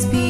always be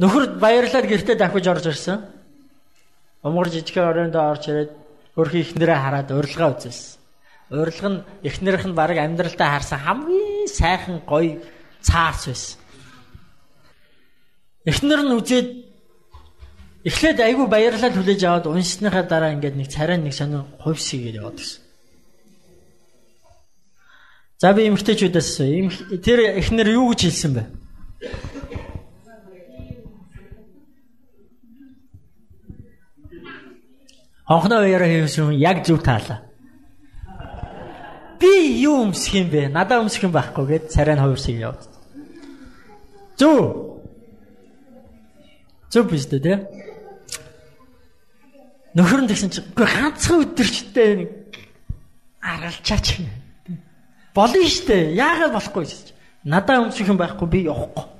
Нөхөр баярлаад гэртээ дахиж орж ирсэн. Умгар жижигхэн оройнд орж ирээд хөрхи ихнэрээ хараад урилга үзсэн. Урилга нь ихнэрийнх нь баг амьдралтаа харсан хамгийн сайхан гоё цаарч байсан. Эхнэр нь үзээд эхлээд айгүй баярлаад хүлээж аваад уншсныхаа дараа ингээд нэг царай нэг сонир хувьсгээд яваад гисэн. За би эмгтээчүүдээс тэр эхнэр юу гэж хэлсэн бэ? Хонхноо уяраа хийсэн яг зөв таалаа. Би юу өмсөх юм бэ? Надаа өмсөх юм байхгүй гэд царай нь хувирсыг яваад. Зөв. Зөв биш үү те? Нөхөр нь тэгсэн чинь үгүй ганцхан өдөрчтэй нэг аргалчаач юм. Болно штэ. Яагаад болохгүй гэж. Надаа өмсөх юм байхгүй би явахгүй.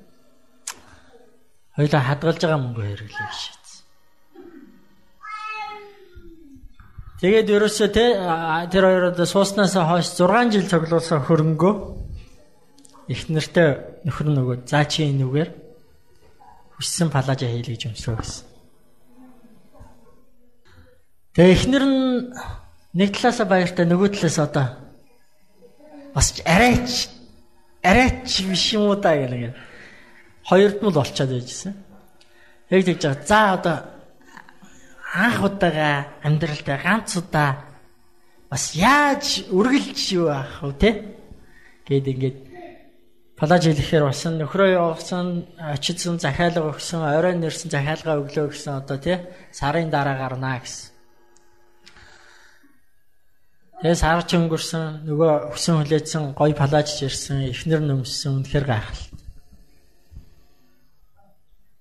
Хоёлаа хадгалж байгаа мөнгө хэрэглэе шийдсэн. Тэгээд ерөөсөө те тэр хоёроо сууснаас хойш 6 жил цуглуулсан хөрөнгөө их нэртэй нөхөр нөгөө заа чи энүүгээр хүссэн палажа хийлээ гэж өмсрөө гэсэн. Тэгээ эхнэр нь нэг талаасаа баяртай нөгөө талаас одоо бас арайч арайч биш юм уу та гэх нэг хоёрд нь л олцоод байжсэн. Яг тэгж байгаа. За одоо анх удаага амьдралдаа ганц удаа бас яаж үргэлж юу аах вэ те? Гэт ингээд палаж хэлэхээр басан нөхрөө явуулсан очидсан захиалга өгсөн орой нэрсэн захиалга өглөө гэсэн одоо тий сарын дараа гарнаа гэсэн. Тэгээ сар ч өнгөрсөн нөгөө өсөн хүлээсэн гой палаж ирсэн эхнэр нөмсөн үнэхээр гайхал.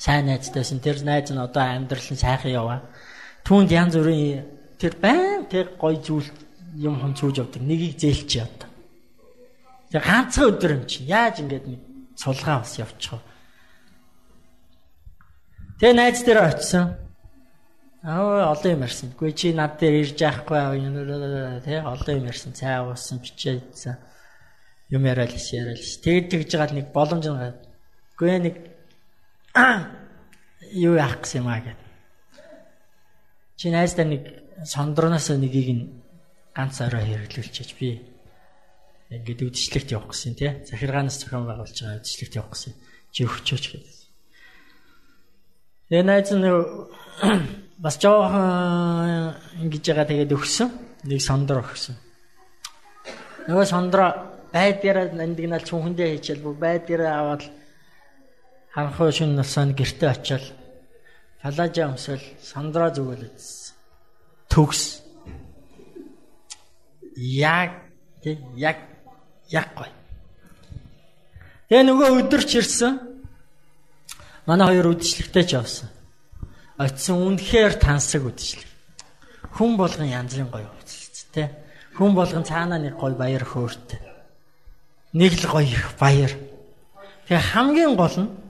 сайн найзтайсэн тэр найз нь одоо амьдрал нь сайхан яваа. Түүнд янз бүрийн тэр байн тэр гой зүйл юм хон цүүж явдаг. Нэгийг зээлч яа. Тэр ганцхан өдөр юм чи яаж ингэж нэг сулгаа бас явчих вэ? Тэгээ найз дээр очисон. Аа олон юм ярьсан. Гүй чи над дээр ирж яахгүй тий олон юм ярьсан. Цай уусан, бичээдсэн. Юм яриад л яриад л. Тэгэд тэгж байгаа нэг боломж нэг. Гүй нэг юу яах гэсэн юм аа гэд. Чи найздаа нэг сондроноос нэгийг нь ганц орой хэрэглүүлчихэж би ингээд үдшилтэд явах гэсэн тий. Захиргаанаас зохион байгуулж байгаа үдшилтэд явах гэсэн. Чи өгчөөч гэдэг. Тэгээ найз нь бас жоохон ингэж байгаа тэгээд өгсөн. Нэг сондро өгсөн. Нөгөө сондро байдгаараа нандинал чүнхэндээ хийчихэл бүх байдгаараа аваад ханхуу шин насанд гэрте очиод палажа өмсөл сандраа зүгэлэжсэн. Төгс. Яг тэг яг яг гой. Тэгээ нөгөө өдөрч ирсэн. Манай хоёр үдшилтэд ч явсан. Очисон үнэхээр тансаг үдшилэг. Хүн болгон янзын гоё үдшилж тэ. Хүн болгон цаанаа нэг гоё баяр хөөртэй. Нэг л гоё их баяр. Тэгээ хамгийн гол нь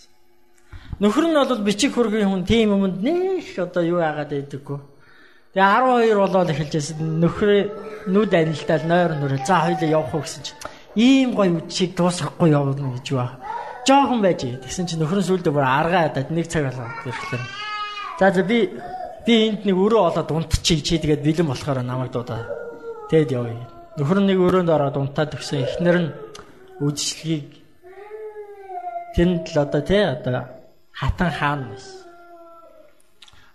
Нөхөр нь бол бичиг хөргийн хүн тийм юмд нэх одоо юу яагаад байдаггүй. Тэгээ 12 болоод эхэлжсэн нөхрөө нүд анилтаад нойр нүрээ за хоёлаа явах уу гэсэн чинь ийм гоё үдшийг дуусгахгүй явна гэж ба. Жохон байж. Тэгсэн чинь нөхөр нь сүлдө бүр аргаа хадаад нэг цаг болоод ирэхлээр. За за би би энд нэг өрөө олоод унтчих чи тэгээд бэлэн болохоор намайг дуудаа. Тэгэд явъя. Нөхөр нь нэг өрөөнд ороод унтаад өгсөн. Эхнэр нь үдшилгийг тэнд л одоо тий одоо хатан хаан байсан.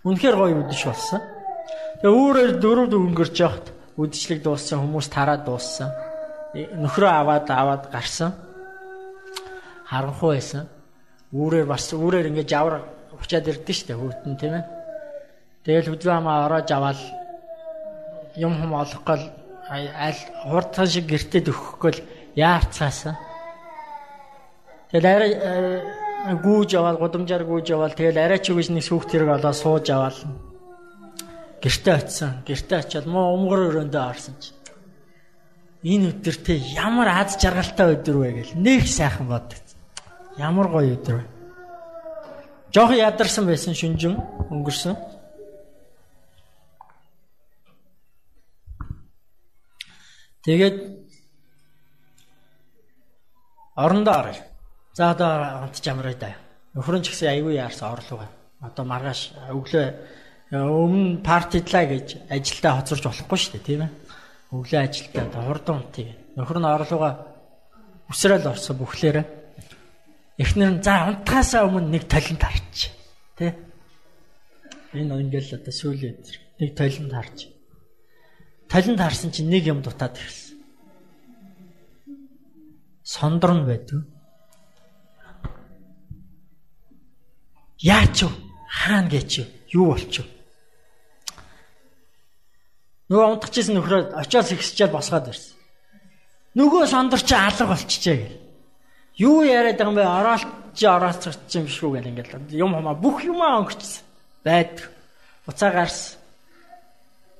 Үнэхээр гоё үдшиж болсон. Тэгээ өөрөөр дөрөв өнгөрч явахт үдшилэг дууссан хүмүүс тараад дууссан. Э, нөхрөө аваад аваад гарсан. Харанхуй байсан. Үүрээр бас үүрээр ингээд жавар учаад ирдэ штэ хүүтэн тийм ээ. Тэгэл хөдөө хамаа ороож аваад юм хум олохгүй аль хурдхан шиг гэртээ өгөхгүй яарцаасан. Тэгэл арай э, гүүж аваад гудамжаар гүүж аваад тэгэл арай ч үгүйс нэг сүхт хэрэг олоо сууж аваад гэртээ очисон. Гэртээ очиад муу өмгөр өрөөндөө орсон чи. Энэ өдөртэй ямар аз жаргалтай өдөр вэ гэл нэг сайхан боддог. Ямар гоё өдөр вэ. Жохо ядарсан байсан шүнжин өнгөрсөн. Тэгээд орондоо оръё. За одоо онт жамраа да. Нөхрөн ч гэсэн айгүй яарсан орлого. Одоо маргааш өглөө өмнө партидлаа гэж ажилдаа хоцорч болохгүй шүү дээ тийм ээ. Өглөө ажилдаа хурдан унтыг. Нөхөр нь орлогоо өсрөөл орсон бүхлээрээ. Эхнэр нь за унтахаасаа өмнө нэг талент харч. Тэ? Энэ ингээл одоо сүүлийн нэг талент харч. Талент харсан чинь нэг юм дутаад ирсэн. Сондор нь байдгүй. Яач вэ? Хаана гэж юу болчих вэ? Нөгөө унтчихсэн нөхрөө очиос ихсчээл босгоод ирсэн. Нөгөө сондөр чи алга болчихжээ гэл. Юу яриад байгаа юм бэ? Ороолч ороолцч юм биш үү гэл ингээл юм хамаа бүх юмаа өнгөрчихсөн. Байд. Буцаа гарсан.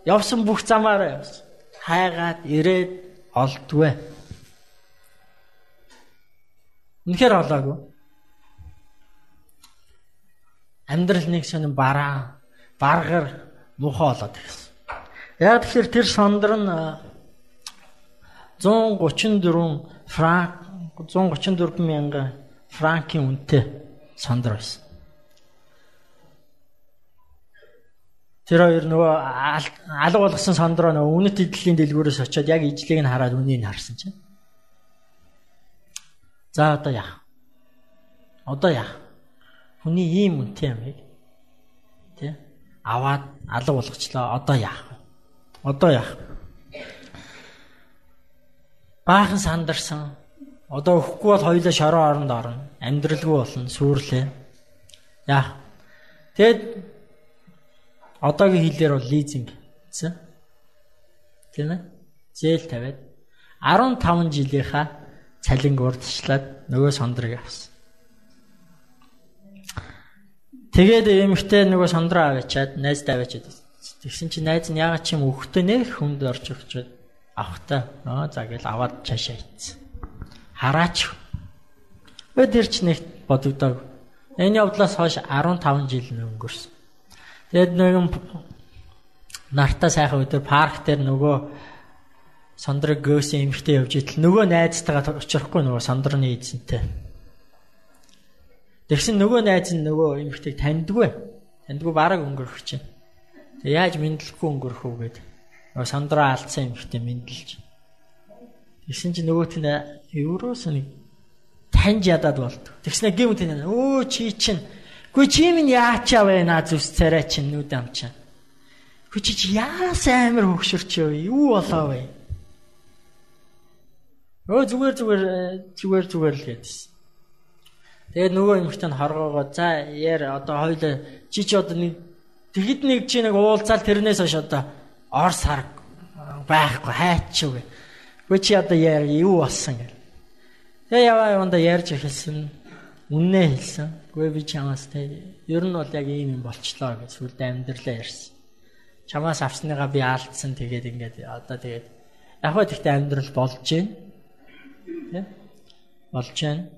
Явсан бүх замаараа явсан. Хайгаад ирээд олдгүй. Үнэхээр олоогүй. Амьдрал нэг сонин бараа, баргар, муухай болоод ирсэн. Яг тэгэхээр тэр сондөр нь 134 франк 134 мянган франкийн үнэтэй сондөр байсан. Тэр хоёр нөгөө алга болгосон сондроо нөгөө үнэт эдлийн дэлгүүрээс очиод яг ижлийг нь хараад үнийг харсан чинь. За одоо яах? Одоо яах? Хүний ийм үнэтэй яг. Тэ? Аваад алга болгочлоо. Одоо яах? Одоо яах? Баахан сандарсан. Одоо өхгүй бол хоёулаа шороо оронд орно. Амьдралгүй болно, сүрлээ. Яах? Тэгэд одоогийн хэлээр бол лизинг гэсэн. Тийм ээ? Зээл тавиад 15 жилийнхаа цалинг урдчлаад нөгөө сондрыг авсан. Тэгээд эмэгтэй нөгөө сондроо аваачаад найздаа аваачаад Тэгсэн чи найз нь ягаад ч юм өгтөө нэх хүнд орж өгчөөд авахтаа аа за гэл аваад цаашаа ийцсэн. Хараач. Өө тэр ч нэг бодогдоог. Энэ явдлаас хойш 15 жил өнгөрсөн. Тэгэд нэгэн нартаа сайхан өдөр парк дээр нөгөө сондрог гөөсөн эмхтэй явж итэл нөгөө найзтайгаа очихгүй нөгөө сондрны эзэнтэй. Тэгсэн нөгөө найз нь нөгөө эмхтэйг таньдгүй. Таньдгүй бараг өнгөрөх чинь. Тэг яаж мэдлэхгүй өнгөрөх үү гээд нөгөө сандраа алдсан юм ихтэй мэдлж. Тэгсэн чинь нөгөөт нь евроос нэг таньж ядаад болд. Тэгснэ гэмт энэ өө чи чинь Гүй чи минь яачаа наа зүс царай чинь нүд амчаа. Гүй чи чи яас амир хөгшөрч юу болоо вэ? Өө зүгээр зүгээр зүгээр зүгээр л гэдсэн. Тэгээд нөгөө юмхтанд хоргоогоо за яар одоо хоёул чи чи одоо нэг Тэгэд нэг чи нэг уулзаал тэрнээс хойш одоо ор сар байхгүй хайчих вэ. Гүй чи одоо яар юу болсон гэл. Тэгээ яваа яванда ярьж эхэлсэн. Үннээ хэлсэн. Гүй би чамаас те ер нь бол яг ийм юм болчлоо гэж сүлд амьдралаа ярьсан. Чамаас авсныгаа би алдсан тэгээд ингээд одоо тэгээд яг хөө тэгтээ амьдрал болж байна. Тэ? Болж байна.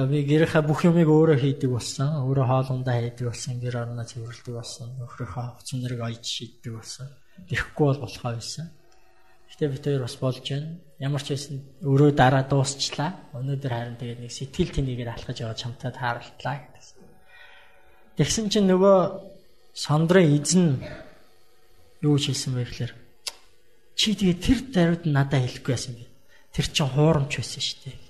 Одоо би гэрийнхаа бүх юмыг өөрөө хийдэг болсон. Өөрөө хоолундаа хийдэг болсон. Гэр орноо цэвэрлэдэг болсон. Нөхрийнхөө хувц нэрийг ойж шийддэг болсон. Тэхгүй бол болохоо байсан. Гэтэ бид хоёр бас болж байна. Ямар ч байсан өөрөө дараа дуусчлаа. Өнөөдөр харин тэгээд нэг сэтгэл тэнийгээр алхаж яваад чамтай тааралтлаа гэдэг. Тэгсэн чинь нөгөө сондрын эзэн юу хийсэн бэ гэхээр чи тэгээ тэр даруйд надад хэлэхгүй байсан би. Тэр чин хуурамч байсан шүү дээ.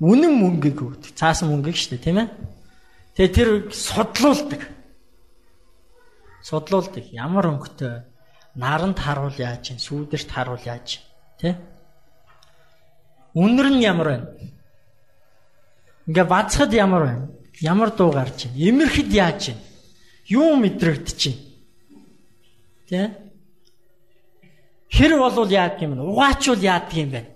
үнэн мөнгөийг өгдөг. Цаасан мөнгөийг шүү дээ, тийм ээ? Тэгээ тэр судлуулдаг. Судлуулдаг. Ямар өнгөтэй наранд харуул яаж чинь, сүүдэрт харуул яаж тий? Үнэр нь ямар байна? Ингээ бацхад ямар байна? Ямар дуу гарч байна? Имэрхэд яаж чинь? Юу мэдрэгдэж чинь? Тий? Хэр болвол яадаг юм бэ? Угаачвал яадаг юм бэ?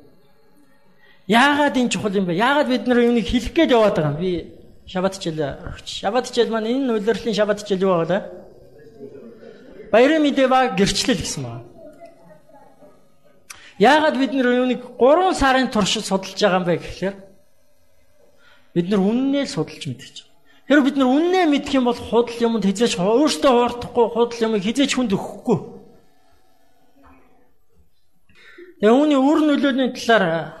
Яагаад энэ чухал юм бэ? Яагаад бид нар юунийг хэлэх гээд яваад байгаа юм? Би Шабат хичээл өгч. Шабат хичээл маань энэ үйлрлийн шабат хичээл юу байгаа вэ? Баярын мэдээ ба гэрчлэл гэсэн байна. Яагаад бид нэр юуныг 3 сарын туршид судалж байгаа юм бэ гэхээр бид нар үннээ л судалж мэдэж байгаа. Хэрвээ бид нар үннээ мэдэх юм бол худал юмд хизээч өөртөө хуурдахгүй худал юмыг хизээч хүнд өгөхгүй. Тэгээ үүний үр нөлөөний талаар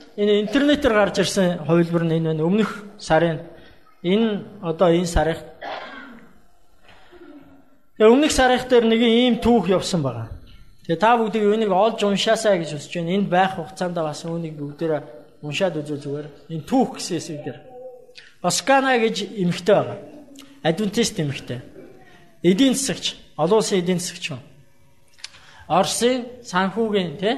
энэ интернетээр гарч ирсэн хувилбар нь энэ байна. Өмнөх сарын энэ одоо энэ сарын өмнөх сарын дээр нэг ийм түүх явсан байгаа. Тэгээ та бүгдийг үүнийг олж уншаасаа гэж хүсэж байна. Энд байх хугацаанд бас үүнийг бүгдээрээ уншаад үзвэл зүгээр. Энэ түүх гэсэн хэсэг дээр. Оскана гэж эмэгтэй байгаа. Адвентист эмэгтэй. Эдийн засагч, олон улсын эдийн засагч юм. Орсын санхүүгийн тий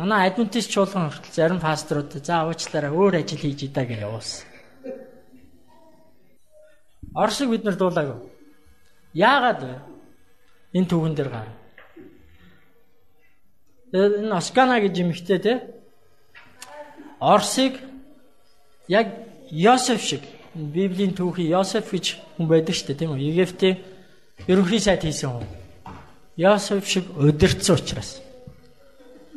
Манай адвентист чуулган хүртэл зарим пасторууд за уучлаарай өөр ажил хийж идаа гэж явуулсан. Оросыг бид нар дуулаагүй. Яагаад вэ? Энэ түүхэн дээр гар. Энэ Оскана гэж юм ихтэй те. Оросыг яг Йосеф шиг Библийн түүхий Йосеф гэж хүн байдаг шүү дээ тийм үү? Египтийн ерөнхий сайд хийсэн хүн. Йосеф шиг удирдсан учраас.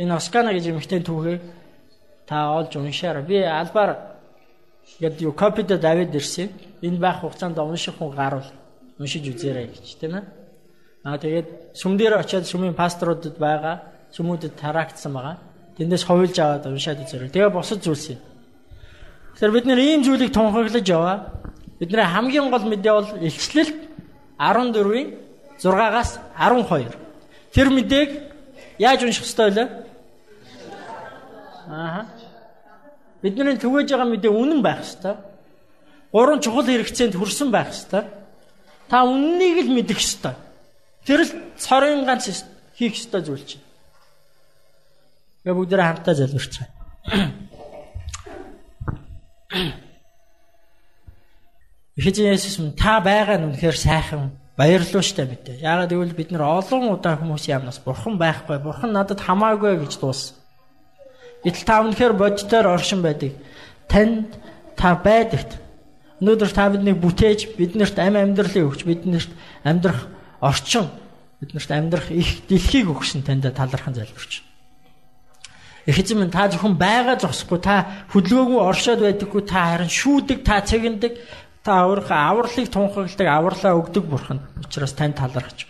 Энэ Оскана гэж юмхтэй түүхээ та олж уншаарай. Би албаар яд юу копид давид ирсэн. Энэ байх хугацаанд унших хүн гарвал уншиж үзээрэй гэж тийм ээ. Аа тэгээд сүм дээр очиад сүмийн пасторудад байгаа сүмүүдэд тараагдсан байгаа. Тэндээс ховлж аваад уншаад үзээрэй. Тэгээ босод зүйлс юм. Тэгэхээр бид нэр ийм зүйлийг тунхаглаж яваа. Бидний хамгийн гол мэдээ бол илчлэл 14-ийн 6-аас 12. Тэр мэдээг яаж унших ёстой вэ? Аа. Бидний түгэж байгаа мэдээ үнэн байх ёстой. Гурван чухал хэрэгцээнд хүрсэн байх ёстой. Та үннийг л мэдэх ёстой. Тэр л цорын ганц хийх ёстой зүйл чинь. Гэ бүгдээ хамтдаа залбирч байгаа. Ихэжин Есүс минь та байгаа нь үнэхээр сайхан баярлалаа штэ мэдээ. Яагаад гэвэл бид нар олон удаа хүмүүс яамнаас бурхан байхгүй, бурхан надад хамаагүй гэж дууссан. Гэтэл та үнэхээр бодитоор оршин байдаг. Танд та байдагт. Өнөөдөр та биднийг бүтээж, биднэрт ам амьдралыг өгч, биднэрт амьдрах орчин, биднэрт амьдрах их дэлхийг өгсөн танд талархан залбирч. Их эзэн минь та зөвхөн байгаа зогсохгүй та хөдөлгөөгүй оршоод байдаггүй та харин шүүдэг та цэгэндэг та өөрийнхөө авралыг тунхагладаг авралаа өгдөг бурхан учраас тань талархаж.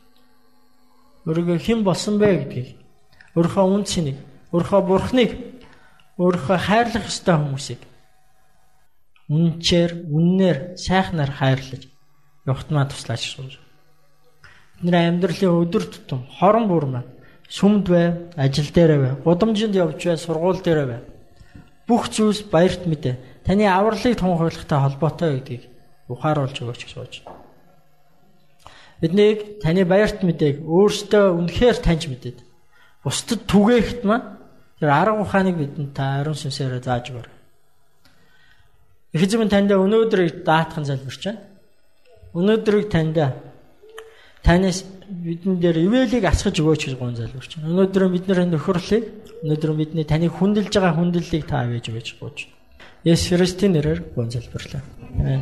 Өөрийгөө хэн болсон бэ гэдгийг өөрийнхөө үн цэнийг, өөрийнхөө бурхныг, өөрийнхөө хайрлах ёстой хүмүүсийг үнчээр, үннээр, сайхнаар хайрлаж явахтмаа туслаач шүү. Бидний амьдралын өдөр тутам хорон бүр маань сүмд бай, ажил дээр бай, гудамжинд явж бай, сургууль дээр бай. Бүх зүйлс баярт мэдээ. Таны авралыг тунхаглагтай холбоотой гэдгийг ухааруулж өгөөч гэж сууж. Биднийг таны баярт мэдээг өөртөө үнэхээр таньж мэдээд бусдад түгээхт маань тэр арга ухааныг бидэнд та ариун сүнсээр зааж өгөр. Их эзэм танд өнөөдрийг даатхан залбирч байна. Өнөөдрийг танд танаас бидэн дээр ивэлийг асгаж өгөөч гэж гон залбирч байна. Өнөөдөр бидний нөхөрлийг өнөөдөр бидний таны хүндэлж байгаа хүндлэлийг та авэж өгөөч. Есүс Христийн нэрээр гон залбирлаа. Амен.